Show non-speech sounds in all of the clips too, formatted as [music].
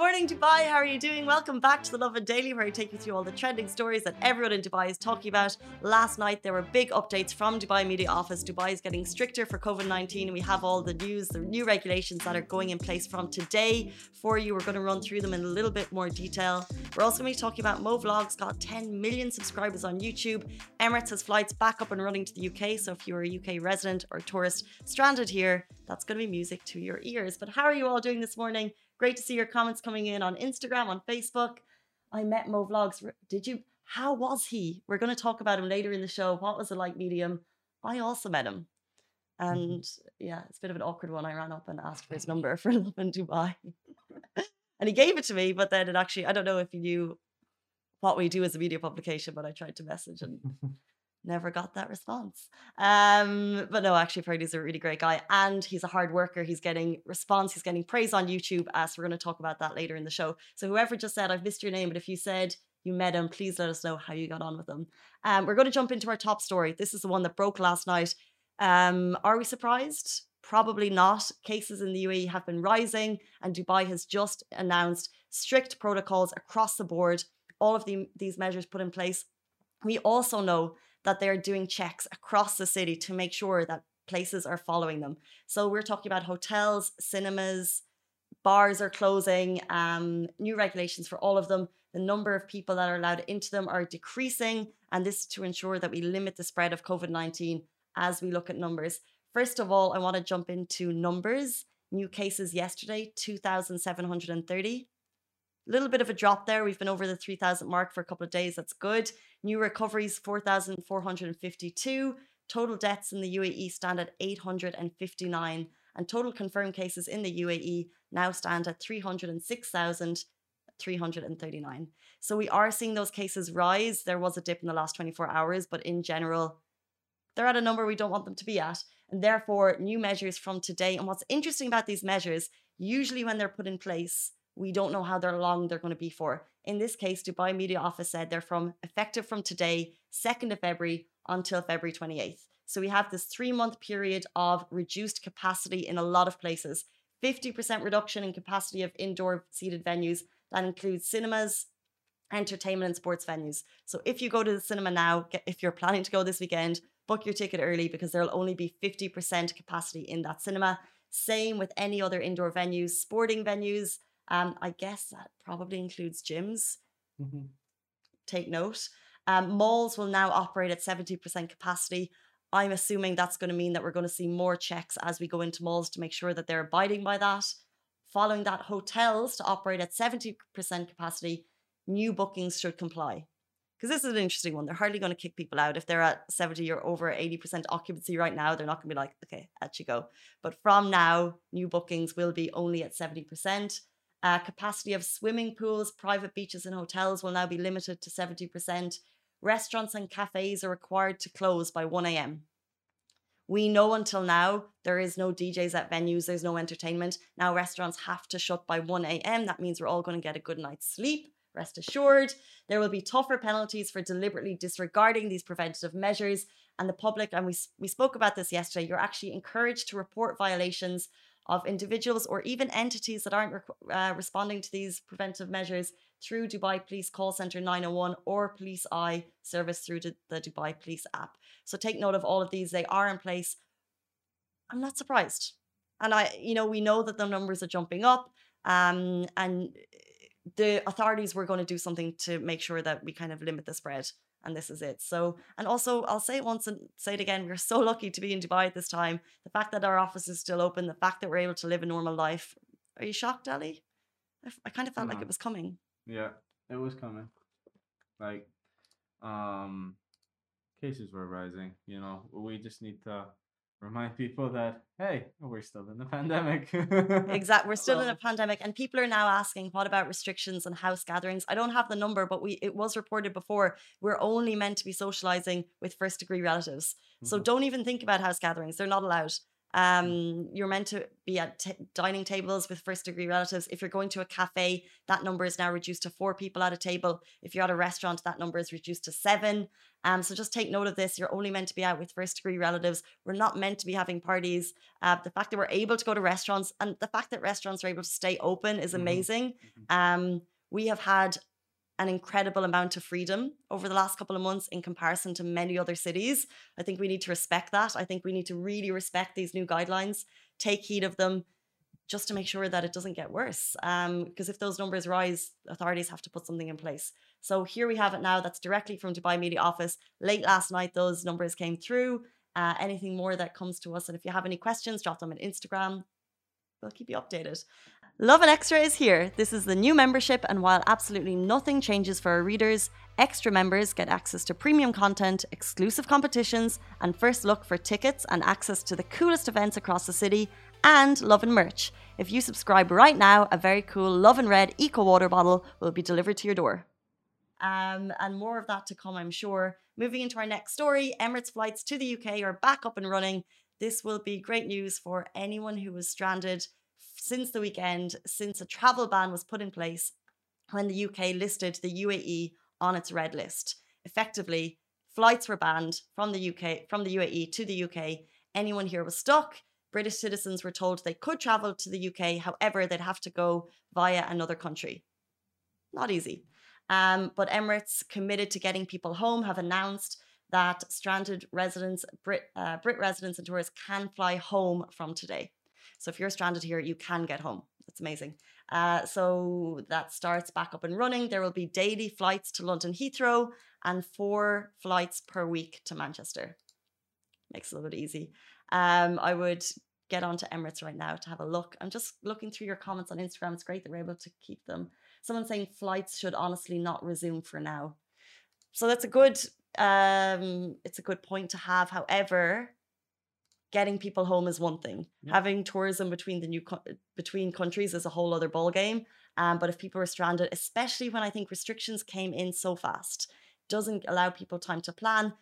Good morning, Dubai. How are you doing? Welcome back to the Lovin Daily, where I take you through all the trending stories that everyone in Dubai is talking about. Last night, there were big updates from Dubai Media Office. Dubai is getting stricter for COVID 19. We have all the news, the new regulations that are going in place from today for you. We're going to run through them in a little bit more detail. We're also going to be talking about Mo Vlogs, got 10 million subscribers on YouTube. Emirates has flights back up and running to the UK. So if you're a UK resident or tourist stranded here, that's going to be music to your ears. But how are you all doing this morning? Great to see your comments coming in on Instagram, on Facebook. I met Mo Vlogs. Did you? How was he? We're going to talk about him later in the show. What was it like meeting him? I also met him. Mm-hmm. And yeah, it's a bit of an awkward one. I ran up and asked for his number [laughs] for Lovin Dubai. and he gave it to me, but then it actually, I don't know if he knew what we do as a media publication, but I tried to message and [laughs] never got that response. Um, but no, actually, Freddie's a really great guy and he's a hard worker. He's getting response, he's getting praise on YouTube. As we're going to talk about that later in the show. So, whoever just said, I've missed your name, but if you said you met him, please let us know how you got on with him. Um, we're going to jump into our top story. This is the one that broke last night. Um, are we surprised? Probably not. Cases in the UAE have been rising, and Dubai has just announced strict protocols across the board. All of the, these measures put in place. We also know that they're doing checks across the city to make sure that places are following them. So we're talking about hotels, cinemas, bars are closing, um, new regulations for all of them. The number of people that are allowed into them are decreasing, and this is to ensure that we limit the spread of COVID 19 as we look at numbers. First of all, I want to jump into numbers. New cases yesterday, 2,730 little bit of a drop there. We've been over the 3,000 mark for a couple of days. That's good. New recoveries 4,452. Total deaths in the UAE stand at 859. And total confirmed cases in the UAE now stand at 306,339. So we are seeing those cases rise. There was a dip in the last 24 hours, but in general, they're at a number we don't want them to be at. And therefore, new measures from today. And what's interesting about these measures, usually when they're put in place, we don't know how long they're going to be for. In this case, Dubai Media Office said they're from effective from today, 2nd of February until February 28th. So we have this three month period of reduced capacity in a lot of places. 50% reduction in capacity of indoor seated venues. That includes cinemas, entertainment, and sports venues. So if you go to the cinema now, if you're planning to go this weekend, book your ticket early because there'll only be 50% capacity in that cinema. Same with any other indoor venues, sporting venues, um, I guess that probably includes gyms. Mm-hmm. Take note. Um, malls will now operate at 70% capacity. I'm assuming that's going to mean that we're going to see more checks as we go into malls to make sure that they're abiding by that. Following that, hotels to operate at 70% capacity, new bookings should comply. Because this is an interesting one. They're hardly going to kick people out. If they're at 70 or over 80% occupancy right now, they're not going to be like, okay, out you go. But from now, new bookings will be only at 70%. Uh, capacity of swimming pools, private beaches, and hotels will now be limited to 70%. Restaurants and cafes are required to close by 1 a.m. We know until now there is no DJs at venues, there's no entertainment. Now restaurants have to shut by 1 a.m. That means we're all going to get a good night's sleep. Rest assured, there will be tougher penalties for deliberately disregarding these preventative measures. And the public, and we, we spoke about this yesterday, you're actually encouraged to report violations of individuals or even entities that aren't uh, responding to these preventive measures through Dubai Police Call Centre 901 or Police Eye service through the, Dubai Police app. So take note of all of these. They are in place. I'm not surprised. And I, you know, we know that the numbers are jumping up. Um, and the authorities were going to do something to make sure that we kind of limit the spread and this is it. So, and also, I'll say it once and say it again. We're so lucky to be in Dubai at this time. The fact that our office is still open, the fact that we're able to live a normal life. Are you shocked, Ali? I, I kind of felt no. like it was coming. Yeah, it was coming. Like, um, cases were rising. You know, we just need to remind people that hey we're still in the pandemic. Exactly we're [laughs] still in a pandemic and people are now asking what about restrictions on house gatherings? I don't have the number but we it was reported before we're only meant to be socializing with first degree relatives. Mm-hmm. so don't even think about house gatherings they're not allowed Um, you're meant to be at t- dining tables with first degree relatives. If you're going to a cafe, that number is now reduced to four people at a table. If you're at a restaurant, that number is reduced to seven. Um, so just take note of this. You're only meant to be out with first degree relatives. We're not meant to be having parties. Uh, the fact that we're able to go to restaurants and the fact that restaurants are able to stay open is Mhm. amazing. Mhm. Um, we have had an incredible amount of freedom over the last couple of months in comparison to many other cities. I think we need to respect that. I think we need to really respect these new guidelines, take heed of them, just to make sure that it doesn't get worse. Because if those numbers rise, authorities have to put something in place. So here we have it now. That's directly from Dubai Media Office. Late last night, those numbers came through. Uh, anything more that comes to us, and if you have any questions, drop them on Instagram. We'll keep you updated. Lovin Extra is here. This is the new membership, and while absolutely nothing changes for our readers, extra members get access to premium content, exclusive competitions, and first look for tickets and access to the coolest events across the city, and Lovin merch. If you subscribe right now, a very cool Lovin Red Eco Water bottle will be delivered to your door. Um, and more of that to come, I'm sure. Moving into our next story, Emirates flights to the UK are back up and running. This will be great news for anyone who was stranded since the weekend, since a travel ban was put in place when the UK listed the UAE on its red list. Effectively, flights were banned from the UK from the UAE to the UK. Anyone here was stuck. British citizens were told they could travel to the UK, however, they'd have to go via another country. Not easy. Um, but Emirates, committed to getting people home, have announced that stranded residents, Brit, uh, Brit residents and tourists can fly home from today. So if you're stranded here, you can get home. That's amazing. Uh, so that starts back up and running. There will be daily flights to London Heathrow and four flights per week to Manchester. Makes it a little bit easy. Um, I would get onto Emirates right now to have a look. I'm just looking through your comments on Instagram. It's great that we're able to keep them. Someone saying flights should honestly not resume for now. So that's a good um it's a good point to have. However, getting people home is one thing. Yeah. Having tourism between the new co- between countries is a whole other ball game. Um, but if people are stranded, especially when I think restrictions came in so fast, doesn't allow people time to plan.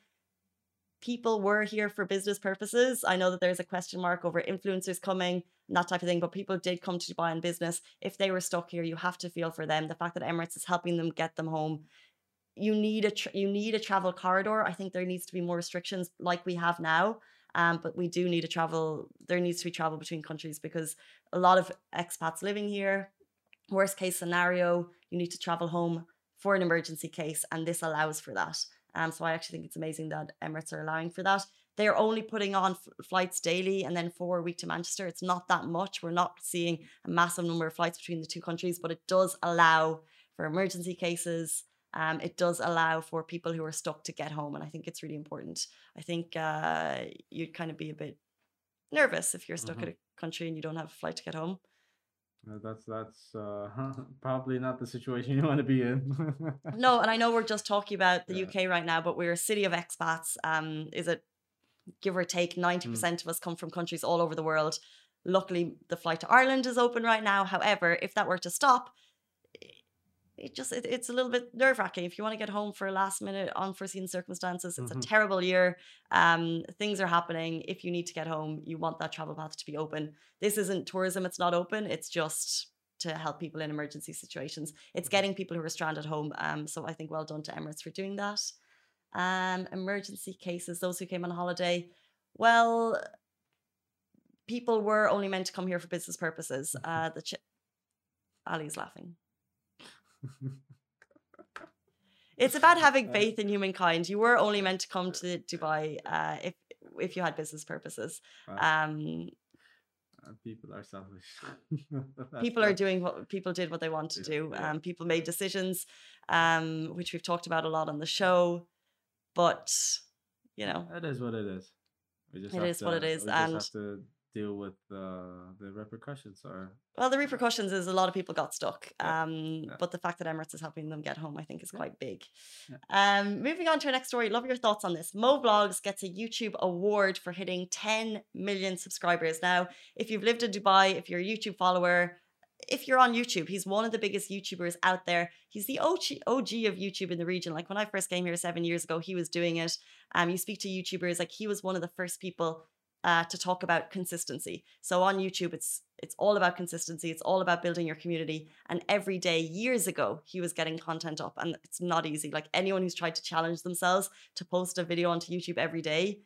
People were here for business purposes. I know that there's a question mark over influencers coming and that type of thing, but people did come to Dubai in business. If they were stuck here, you have to feel for them. The fact that Emirates is helping them get them home, you need a tra- you need a travel corridor. I think there needs to be more restrictions like we have now. Um, but we do need to travel. There needs to be travel between countries because a lot of expats living here. Worst case scenario, you need to travel home for an emergency case, and this allows for that. Um, so I actually think it's amazing that Emirates are allowing for that. They're only putting on f- flights daily and then four a week to Manchester. It's not that much. We're not seeing a massive number of flights between the two countries, but it does allow for emergency cases. Um, it does allow for people who are stuck to get home, and I think it's really important. I think uh, you'd kind of be a bit nervous if you're stuck Mhm. at a country and you don't have a flight to get home. Uh, That's that's uh, [laughs] probably not the situation you want to be in. [laughs] No, and I know we're just talking about the Yeah. UK right now, but we're a city of expats. Um, is it give or take ninety percent of us come from countries all over the world? Luckily, the flight to Ireland is open right now. However, if that were to stop, it just it, it's a little bit nerve wracking. If you want to get home for a last minute unforeseen circumstances, it's Mhm. a terrible year. Um, things are happening. If you need to get home, you want that travel path to be open. This isn't tourism; it's not open. It's just to help people in emergency situations. It's getting people who are stranded home. Um, so I think well done to Emirates for doing that. Um, emergency cases, those who came on holiday. Well, people were only meant to come here for business purposes. Uh, the ch- Ali's laughing. It's about having Uh, faith in humankind. You were only meant to come to Dubai uh, if if you had business purposes. Wow. Um, Uh, people are selfish. [laughs] People are doing what people did what they want to do. Um, people made decisions, um, which we've talked about a lot on the show. But you know, It is what it is. We just It is what it is, and- have to deal with uh, the repercussions. are well, the repercussions is a lot of people got stuck. Yeah, Um, yeah. but the fact that Emirates is helping them get home, I think, is Yeah. quite big. Um, moving on to our next story. Love your thoughts on this. Mo Vlogs gets a YouTube award for hitting 10 million subscribers. Now, if you've lived in Dubai, if you're a YouTube follower, if you're on YouTube, he's one of the biggest YouTubers out there. He's the OG, OG of YouTube in the region. Like when I first came here seven years ago, he was doing it. Um, you speak to YouTubers, like he was one of the first people uh, to talk about consistency. So on YouTube, it's it's all about consistency. It's all about building your community. And every day, years ago, he was getting content up, and it's not easy. Like anyone who's tried to challenge themselves to post a video onto YouTube every day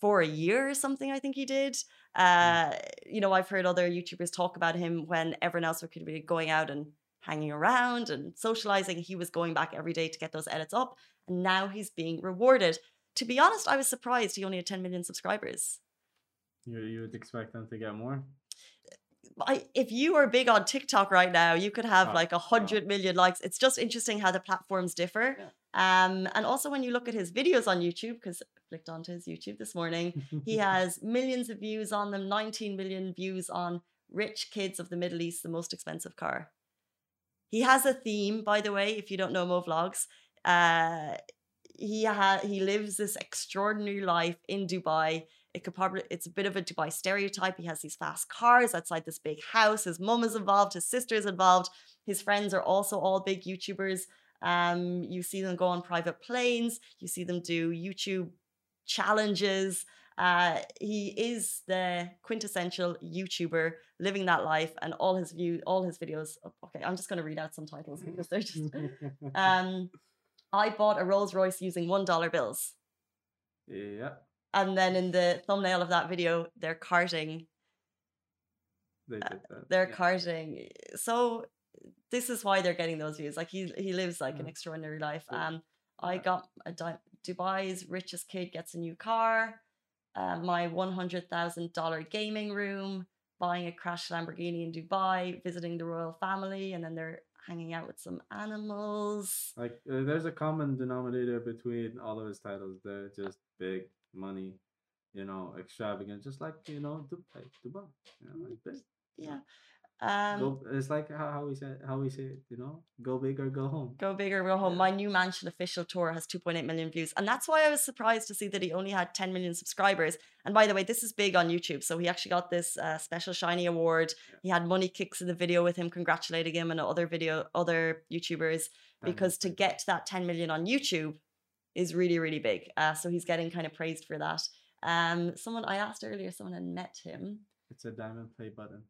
for a year or something, I think he did. Uh, you know, I've heard other YouTubers talk about him when everyone else could be going out and hanging around and socializing. He was going back every day to get those edits up, and now he's being rewarded. To be honest, I was surprised he only had 10 million subscribers. You you would expect them to get more? I, if you are big on TikTok right now, you could have Oh, like a oh. hundred million likes. It's just interesting how the platforms differ. Um, and also when you look at his videos on YouTube, because I flicked onto his YouTube this morning, he [laughs] has millions of views on them, 19 million views on Rich Kids of the Middle East, the most expensive car. He has a theme, by the way, if you don't know Mo Vlogs. Uh, he ha- he lives this extraordinary life in Dubai. It could probably it's a bit of a Dubai stereotype. He has these fast cars outside this big house. His mum is involved, his sister is involved. His friends are also all big YouTubers. Um, you see them go on private planes. You see them do YouTube challenges. Uh, he is the quintessential YouTuber living that life, and all his view, all his videos. oh, Okay, I'm just going to read out some titles because they're just. [laughs] Um, I bought a Rolls Royce using one dollar bills, yeah, and then in the thumbnail of that video, they're carting. they did that. They're yeah. carting. So this is why they're getting those views. Like he he lives like an Mm. extraordinary life. Cool. Um, I Yeah. got a di- Dubai's richest kid gets a new car. Uh, my one hundred thousand dollar gaming room. Buying a crash Lamborghini in Dubai. Visiting the royal family, and then they're hanging out with some animals. Like uh, there's a common denominator between all of his titles. They're just big money, you know, extravagant, just like you know Dubai, Dubai, you know, like big. Yeah. Um, Go, it's like how, how we say how we say it, you know, go big or go home. Go big or go home. Yeah. My new mansion official tour has 2.8 million views. And that's why I was surprised to see that he only had 10 million subscribers. And by the way, this is big on YouTube. So he actually got this uh, special shiny award. He had money kicks in the video with him congratulating him and other video other YouTubers because to get that 10 million on YouTube is really, really big. Uh, so he's getting kind of praised for that. Um, someone I asked earlier, someone had met him. it's a diamond play button.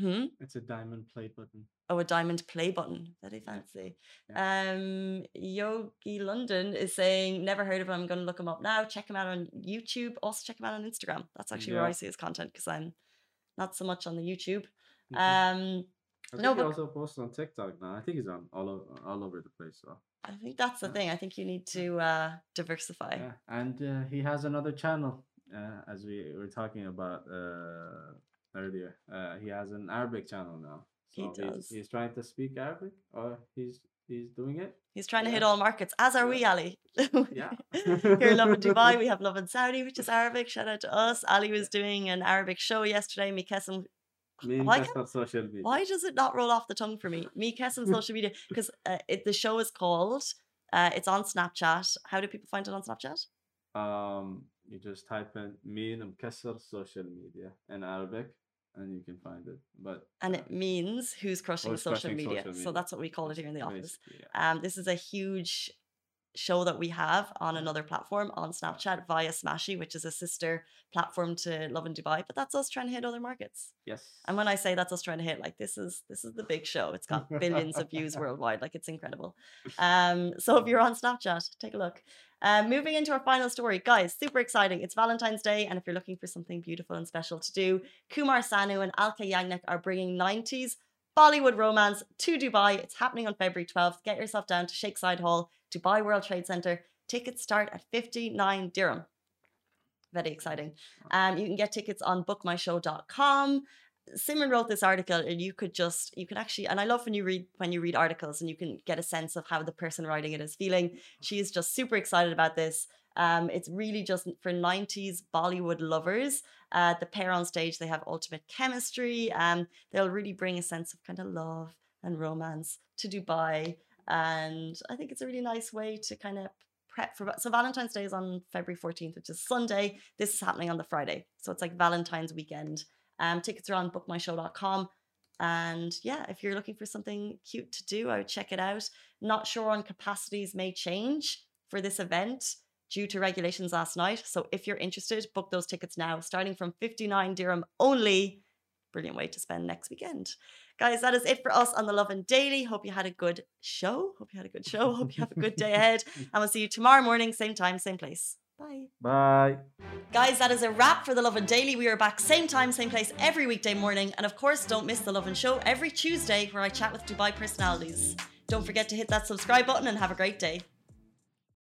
Hmm? It's a diamond play button. Oh, a diamond play button. Very fancy. Um, Yogi London is saying, never heard of him. I'm going to look him up now. Check him out on YouTube. Also, check him out on Instagram. That's actually where I see his content because I'm not so much on the YouTube. Mhm. Um, I think no, he but- also posts on TikTok now. I think he's on all over all over the place. So I think that's the Yeah. thing. I think you need to uh, diversify. yeah, and uh, he has another channel. Uh, as we were talking about uh, earlier, uh, he has an Arabic channel now. He does. He's, he's trying to speak Arabic, or he's he's doing it. He's trying to hit all markets, as are we, Ali. Yeah. [laughs] Here in Lovin Dubai, [laughs] we have Lovin Saudi, which is Arabic. Shout out to us. Ali was doing an Arabic show yesterday. Mikesam Me and Why that's not social media. Why does it not roll off the tongue for me? Me Kess [laughs] on social media because uh, it, the show is called. Uh, it's on Snapchat. How do people find it on Snapchat? Um, you just type in Mean Mkesser social media in Arabic, and you can find it. But And uh, it means who's crushing social, crushing media. social So that's what we call it here in the office. yeah. Um, this is a huge show that we have on another platform on Snapchat via Smashi, which is a sister platform to Lovin Dubai. But that's us trying to hit other markets. Yes. And when I say that's us trying to hit, like this is this is the big show. It's got billions of views [laughs] worldwide. Like it's incredible. [laughs] Um, so if you're on Snapchat, take a look. Um, moving into our final story, guys, super exciting. It's Valentine's Day, and if you're looking for something beautiful and special to do, Kumar Sanu and Alka Yagnik are bringing 90s Bollywood romance to Dubai. It's happening on February 12th. Get yourself down to Sheikh Saeed Hall, Dubai World Trade Center. Tickets start at 59 dirham. Very exciting. Um, you can get tickets on bookmyshow.com. Simon wrote this article, and you could just you can actually, and I love when you read when you read articles and you can get a sense of how the person writing it is feeling. She is just super excited about this. Um, it's really just for 90s Bollywood lovers. Uh, the pair on stage, they have ultimate chemistry. Um, they'll really bring a sense of kind of love and romance to Dubai. And I think it's a really nice way to kind of prep for. So Valentine's Day is on February 14th, which is Sunday. This is happening on the Friday. So it's like Valentine's weekend. Um, tickets are on bookmyshow.com. And yeah, if you're looking for something cute to do, I would check it out. Not sure on capacities may change for this event. due to regulations last night. So if you're interested, book those tickets now, starting from 59 dirham only. Brilliant way to spend next weekend. Guys, that is it for us on the Lovin Daily. Hope you had a good show. Hope you had a good show. Hope you have a good day [laughs] ahead. And we'll see you tomorrow morning, same time, same place. Bye. Bye. Guys, that is a wrap for the Lovin Daily. We are back same time, same place every weekday morning. And of course, don't miss the Lovin Show every Tuesday where I chat with Dubai personalities. Don't forget to hit that subscribe button and have a great day.